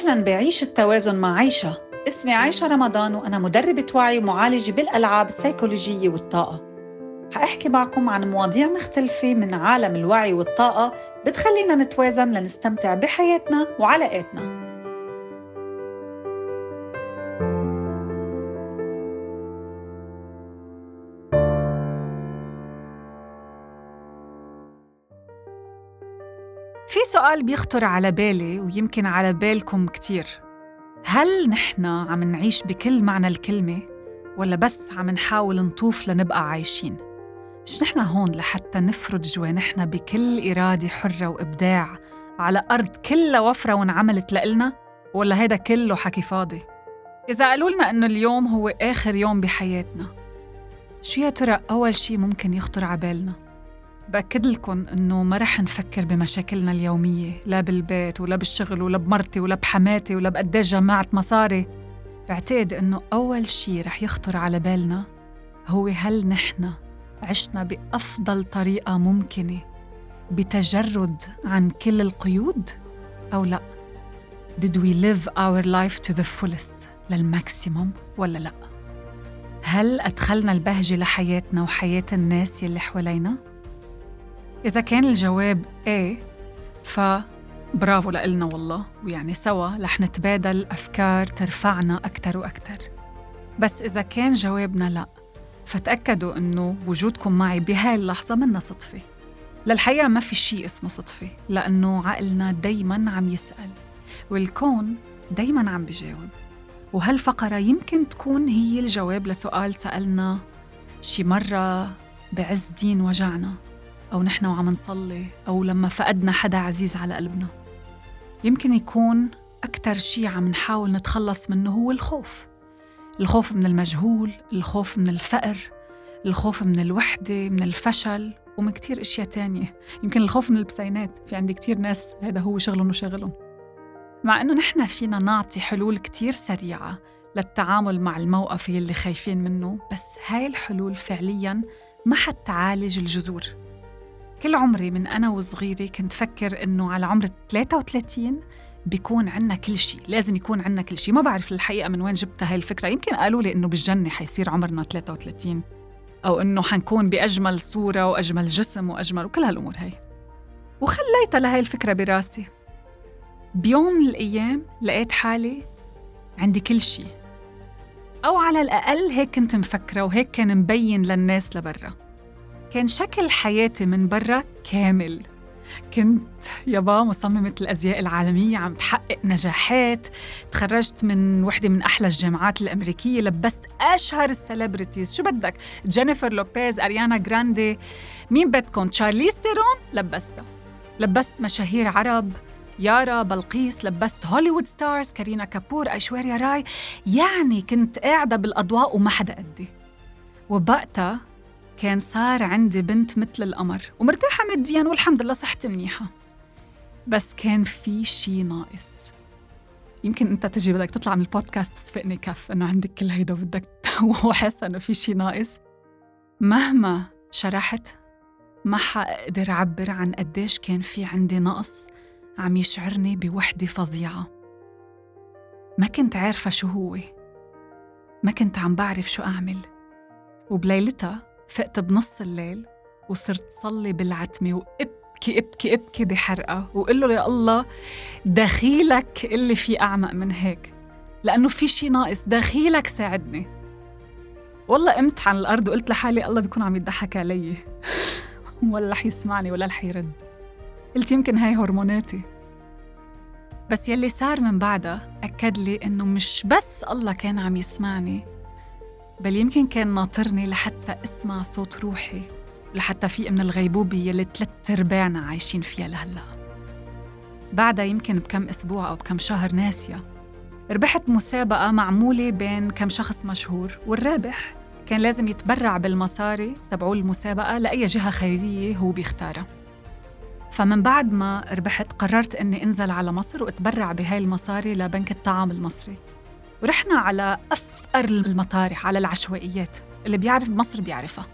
أهلا بعيش التوازن مع عيشة. اسمي عيشة رمضان وأنا مدربة وعي ومعالجة بالألعاب السيكولوجية والطاقة. حأحكي معكم عن مواضيع مختلفة من عالم الوعي والطاقة بتخلينا نتوازن لنستمتع بحياتنا وعلاقاتنا. سؤال بيخطر على بالي ويمكن على بالكم كتير هل نحن عم نعيش بكل معنى الكلمة ولا بس عم نحاول نطوف لنبقى عايشين؟ مش نحن هون لحتى نفرض جوانحنا بكل إرادة حرة وإبداع على أرض كلها وفرة وانعملت لإلنا ولا هيدا كله حكي فاضي؟ إذا قالوا لنا إنه اليوم هو آخر يوم بحياتنا شو يا ترى أول شي ممكن يخطر على بالنا؟ بأكد لكم إنه ما رح نفكر بمشاكلنا اليومية لا بالبيت ولا بالشغل ولا بمرتي ولا بحماتي ولا بقديش جمعت مصاري بعتقد إنه أول شي رح يخطر على بالنا هو هل نحن عشنا بأفضل طريقة ممكنة بتجرد عن كل القيود أو لا Did we live our life to the fullest للماكسيموم ولا لا؟ هل أدخلنا البهجة لحياتنا وحياة الناس يلي حوالينا؟ إذا كان الجواب إيه فبرافو لإلنا والله. ويعني سوا رح نتبادل أفكار ترفعنا أكتر وأكتر. بس إذا كان جوابنا لأ فتأكدوا إنه وجودكم معي بهاي اللحظة منا صدفة. للحقيقة ما في شيء اسمه صدفة لأنه عقلنا دايما عم يسأل والكون دايما عم بجاوب. وهالفقرة يمكن تكون هي الجواب لسؤال سألنا شي مرة بعز دين وجعنا. أو نحن وعم نصلي أو لما فقدنا حدا عزيز على قلبنا. يمكن يكون أكتر شي عم نحاول نتخلص منه هو الخوف. الخوف من المجهول الخوف من الفقر الخوف من الوحدة من الفشل ومن كتير أشياء تانية. يمكن الخوف من البسينات. في عندي كتير ناس هذا هو شغلهم وشغلهم. مع أنه نحن فينا نعطي حلول كتير سريعة للتعامل مع الموقف يلي خايفين منه بس هاي الحلول فعلياً ما حتعالج الجذور. كل عمري من أنا وصغيرة كنت فكر إنه على عمر 33 بيكون عنا كل شيء لازم يكون عنا كل شيء ما بعرف الحقيقة من وين جبتها هاي الفكرة. يمكن قالوا لي إنه بالجنة حيصير عمرنا 33 أو إنه حنكون بأجمل صورة وأجمل جسم وأجمل وكل هالأمور هاي. وخليتها لهي الفكرة براسي. بيوم من الأيام لقيت حالي عندي كل شيء أو على الأقل هيك كنت مفكرة وهيك كان مبين للناس لبرا. كان شكل حياتي من برا كامل. كنت يابا مصممة الأزياء العالمية عم تحقق نجاحات. تخرجت من وحدة من أحلى الجامعات الأمريكية لبست أشهر السليبرتيز شو بدك؟ جينيفر لوبيز أريانا جراندي مين بدكم؟ تشارليز ثيرون لبستها. لبست مشاهير عرب يارا بلقيس. لبست بوليوود stars كارينا كابور ايشوريا راي. يعني كنت قاعدة بالأضواء وما حدا قدي. وبقتها كان صار عندي بنت مثل القمر. ومرتاحة ماديا والحمد لله صحتي منيحة. بس كان في شي ناقص. يمكن انت تجي بدك تطلع من البودكاست تصفقني كف إنه عندك كل هيدا وبدك وحاسه إنه في شي ناقص. مهما شرحت ما حقدر أعبر عن قديش كان في عندي نقص عم يشعرني بوحدة فظيعة. ما كنت عارفة شو هو. ما كنت عم بعرف شو أعمل. وبليلتها فقت بنص الليل وصرت صلي بالعتمة وإبكي إبكي إبكي بحرقة وقل له يا الله دخيلك اللي في أعمق من هيك لأنه في شي ناقص دخيلك ساعدني. والله قمت عن الأرض وقلت لحالي الله بيكون عم يضحك علي ولا رح يسمعني ولا رح يرد. قلت يمكن هاي هرموناتي. بس يلي صار من بعدها أكد لي إنه مش بس الله كان عم يسمعني بل يمكن كان ناطرني لحتى أسمع صوت روحي لحتى فيق من الغيبوبة يلي ثلاث أرباعنا عايشين فيها لهلأ. بعدها يمكن بكم أسبوع أو بكم شهر ناسية ربحت مسابقة معمولة بين كم شخص مشهور والرابح. كان لازم يتبرع بالمصاري تبعوا المسابقة لأي جهة خيرية هو بيختارها. فمن بعد ما ربحت قررت أني أنزل على مصر وأتبرع بهاي المصاري لبنك الطعام المصري. ورحنا على أفقر المطارح على العشوائيات اللي بيعرف بمصر بيعرفها.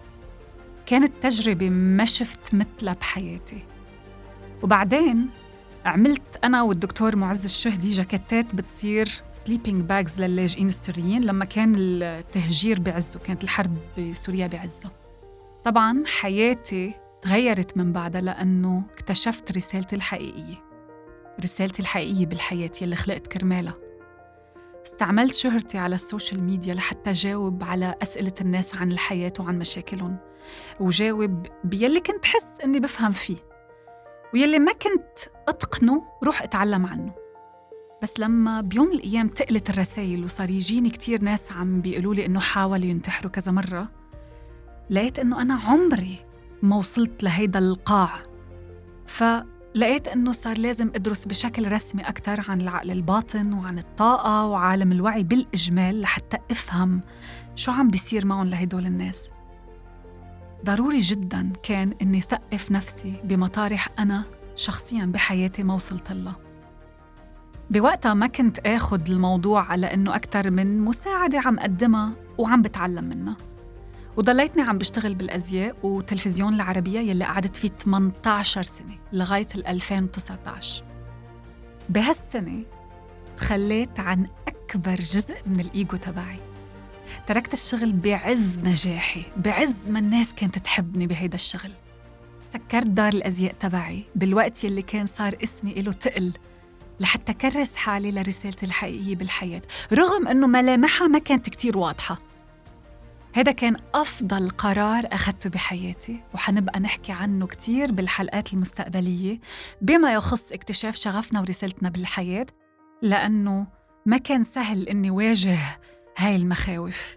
كانت تجربة ما شفت مثلها بحياتي. وبعدين عملت أنا والدكتور معز الشهدي جاكيتات بتصير sleeping bags للاجئين السوريين لما كان التهجير بعزه كانت الحرب بسوريا بعزها طبعا حياتي تغيرت من بعدها لأنه اكتشفت رسالتي الحقيقية. رسالتي الحقيقية بالحياة يلي خلقت كرمالها. استعملت شهرتي على ال social media لحتى جاوب على أسئلة الناس عن الحياة وعن مشاكلهم. وجاوب بيلي كنت حس إني بفهم فيه. ويلي ما كنت أتقنه روح أتعلم عنه. بس لما بيوم الأيام تقلت الرسائل وصار يجيني كتير ناس عم بيقولوا لي إنه حاولوا ينتحروا كذا مرة لقيت إنه أنا عمري ما وصلت لهيدا القاع. فلقيت إنه صار لازم أدرس بشكل رسمي أكثر عن العقل الباطن وعن الطاقة وعالم الوعي بالإجمال لحتى أفهم شو عم بيصير معهم لهدول الناس. ضروري جدا كان إني ثقف نفسي بمطارح أنا شخصيا بحياتي ما وصلت لها. بوقتها ما كنت آخد الموضوع على إنه أكثر من مساعدة عم قدمها وعم بتعلم منها. وضليتني عم بشتغل بالأزياء وتلفزيون العربية يلي قعدت فيه 18 سنة لغاية 2019 بهالسنة تخليت عن أكبر جزء من الإيجو تبعي. تركت الشغل بعز نجاحي بعز ما الناس كانت تحبني بهيدا الشغل. سكرت دار الأزياء تبعي بالوقت يلي كان صار اسمي له تقل لحتى كرس حالي لرسالتي الحقيقية بالحياة رغم أنه ملامحها ما كانت كتير واضحة. هذا كان أفضل قرار أخذته بحياتي وحنبقى نحكي عنه كتير بالحلقات المستقبلية بما يخص اكتشاف شغفنا ورسالتنا بالحياة لأنه ما كان سهل إني واجه هاي المخاوف.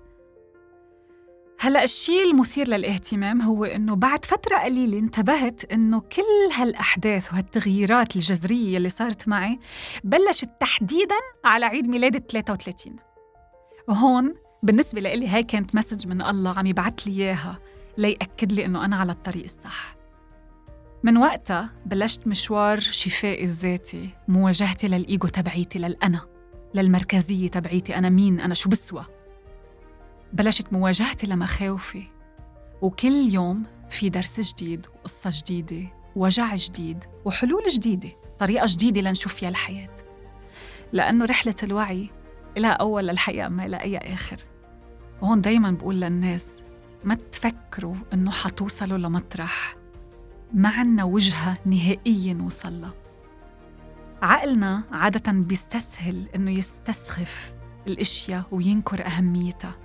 هلأ الشيء المثير للاهتمام هو إنه بعد فترة قليلة انتبهت إنه كل هالأحداث وهالتغييرات الجذرية اللي صارت معي بلشت تحديدا على عيد ميلادي 33 وهون بالنسبة لإلي هاي كانت مسج من الله عم يبعث لي إياها ليأكد لي إنه أنا على الطريق الصح. من وقتها بلشت مشوار شفائي الذاتي مواجهتي للإيجو تبعيتي للأنا للمركزية تبعيتي أنا مين أنا شو بسوى. بلشت مواجهتي لمخاوفي وكل يوم في درس جديد وقصة جديدة وجع جديد وحلول جديدة طريقة جديدة لنشوف فيها الحياة. لأنه رحلة الوعي لها أول للحقيقة ما لها أي آخر. وهون دايما بقول للناس ما تفكروا إنه حتوصلوا لمطرح. ما عنا وجهة نهائية نوصل لها. عقلنا عادة بيستسهل إنه يستسخف الأشياء وينكر أهميتها.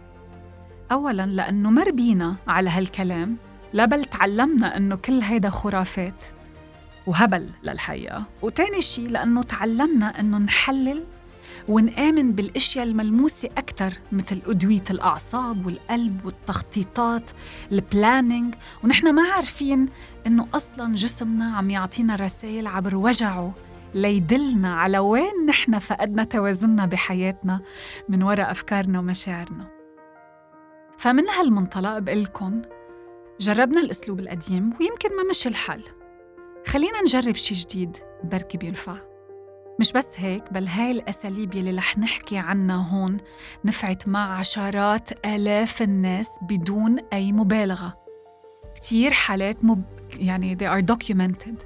أولاً لأنه مر بينا على هالكلام لا بل تعلمنا إنه كل هيدا خرافات وهبل للحقيقة وتاني شي لأنه تعلمنا إنه نحلل ونآمن بالأشياء الملموسة أكثر مثل أدوية الأعصاب والقلب والتخطيطات البلانينج ونحن ما عارفين إنه أصلاً جسمنا عم يعطينا رسائل عبر وجعه ليدلنا على وين نحن فقدنا توازننا بحياتنا من وراء أفكارنا ومشاعرنا. فمن هالمنطلق بقلكن جربنا الأسلوب القديم ويمكن ما مشي الحل. خلينا نجرب شي جديد بركي بينفع. مش بس هيك بل هاي الأساليب يلي رح نحكي عنها هون نفعت مع عشرات آلاف الناس بدون أي مبالغة. كتير حالات مب... يعني they are documented.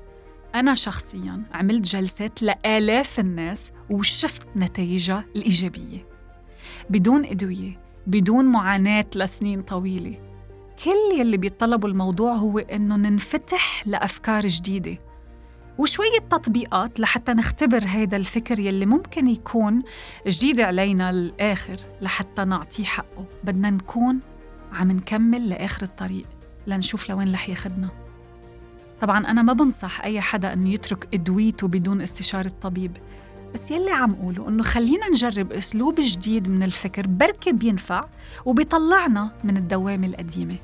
أنا شخصياً عملت جلسات لآلاف الناس وشفت نتائجها الإيجابية. بدون أدوية بدون معاناة لسنين طويلة. كل يلي بيطلبوا الموضوع هو إنه ننفتح لأفكار جديدة. وشوية تطبيقات لحتى نختبر هيدا الفكر يلي ممكن يكون جديد علينا الآخر لحتى نعطيه حقه. بدنا نكون عم نكمل لآخر الطريق لنشوف لوين رح ياخدنا. طبعا أنا ما بنصح أي حدا أنه يترك أدويته بدون استشارة طبيب بس يلي عم قوله إنه خلينا نجرب أسلوب جديد من الفكر بركي بينفع وبيطلعنا من الدوامة القديمة.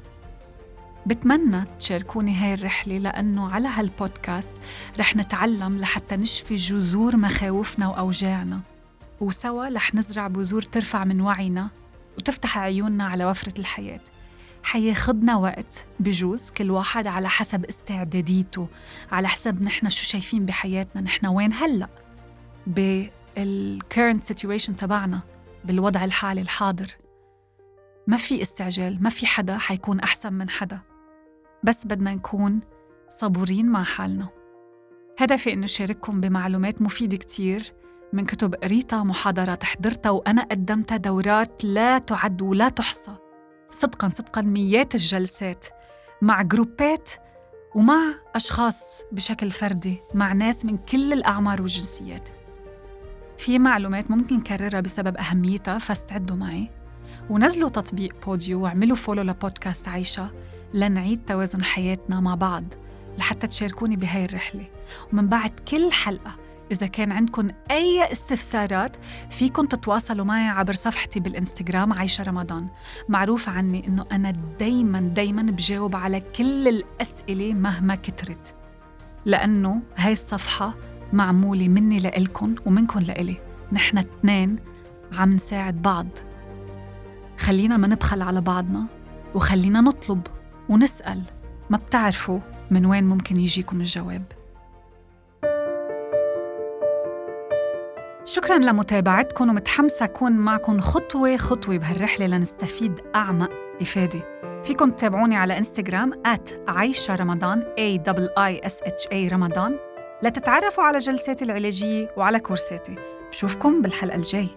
بتمنى تشاركوني هاي الرحلة لأنه على هالبودكاست رح نتعلم لحتى نشفي جذور مخاوفنا وأوجاعنا. وسوا رح نزرع بذور ترفع من وعينا وتفتح عيوننا على وفرة الحياة. حياخدنا وقت بجوز كل واحد على حسب استعداديته على حسب نحن شو شايفين بحياتنا نحن وين هلأ؟ بال current situation تبعنا بالوضع الحالي الحاضر. ما في استعجال ما في حدا حيكون أحسن من حدا. بس بدنا نكون صبورين مع حالنا. هدفي إنه شارككم بمعلومات مفيدة كتير من كتب قريتها محاضرات حضرتها وأنا قدمتها دورات لا تعد ولا تحصى. صدقا صدقا ميات الجلسات مع جروبات ومع أشخاص بشكل فردي مع ناس من كل الأعمار والجنسيات. في معلومات ممكن كررها بسبب أهميتها فاستعدوا معي ونزلوا تطبيق بوديو واعملوا follow لبودكاست عيشة لنعيد توازن حياتنا مع بعض لحتى تشاركوني بهاي الرحلة. ومن بعد كل حلقة إذا كان عندكم أي استفسارات فيكم تتواصلوا معي عبر صفحتي بالإنستغرام عايشة رمضان. معروف عني إنه أنا دايما دايما بجاوب على كل الأسئلة مهما كترت لأنه هاي الصفحة معمولة مني لإلكن ومنكن لإلي. نحن اتنين عم نساعد بعض. خلينا ما نبخل على بعضنا وخلينا نطلب ونسأل ما بتعرفوا من وين ممكن يجيكم الجواب. شكرا لمتابعتكم ومتحمسة أكون معكم خطوة خطوة بهالرحلة لنستفيد أعمق إفادة. فيكم تتابعوني على إنستغرام at عايشة رمضان A I S H A رمضان. لتتعرفوا على جلساتي العلاجية وعلى كورساتي. بشوفكم بالحلقة الجاي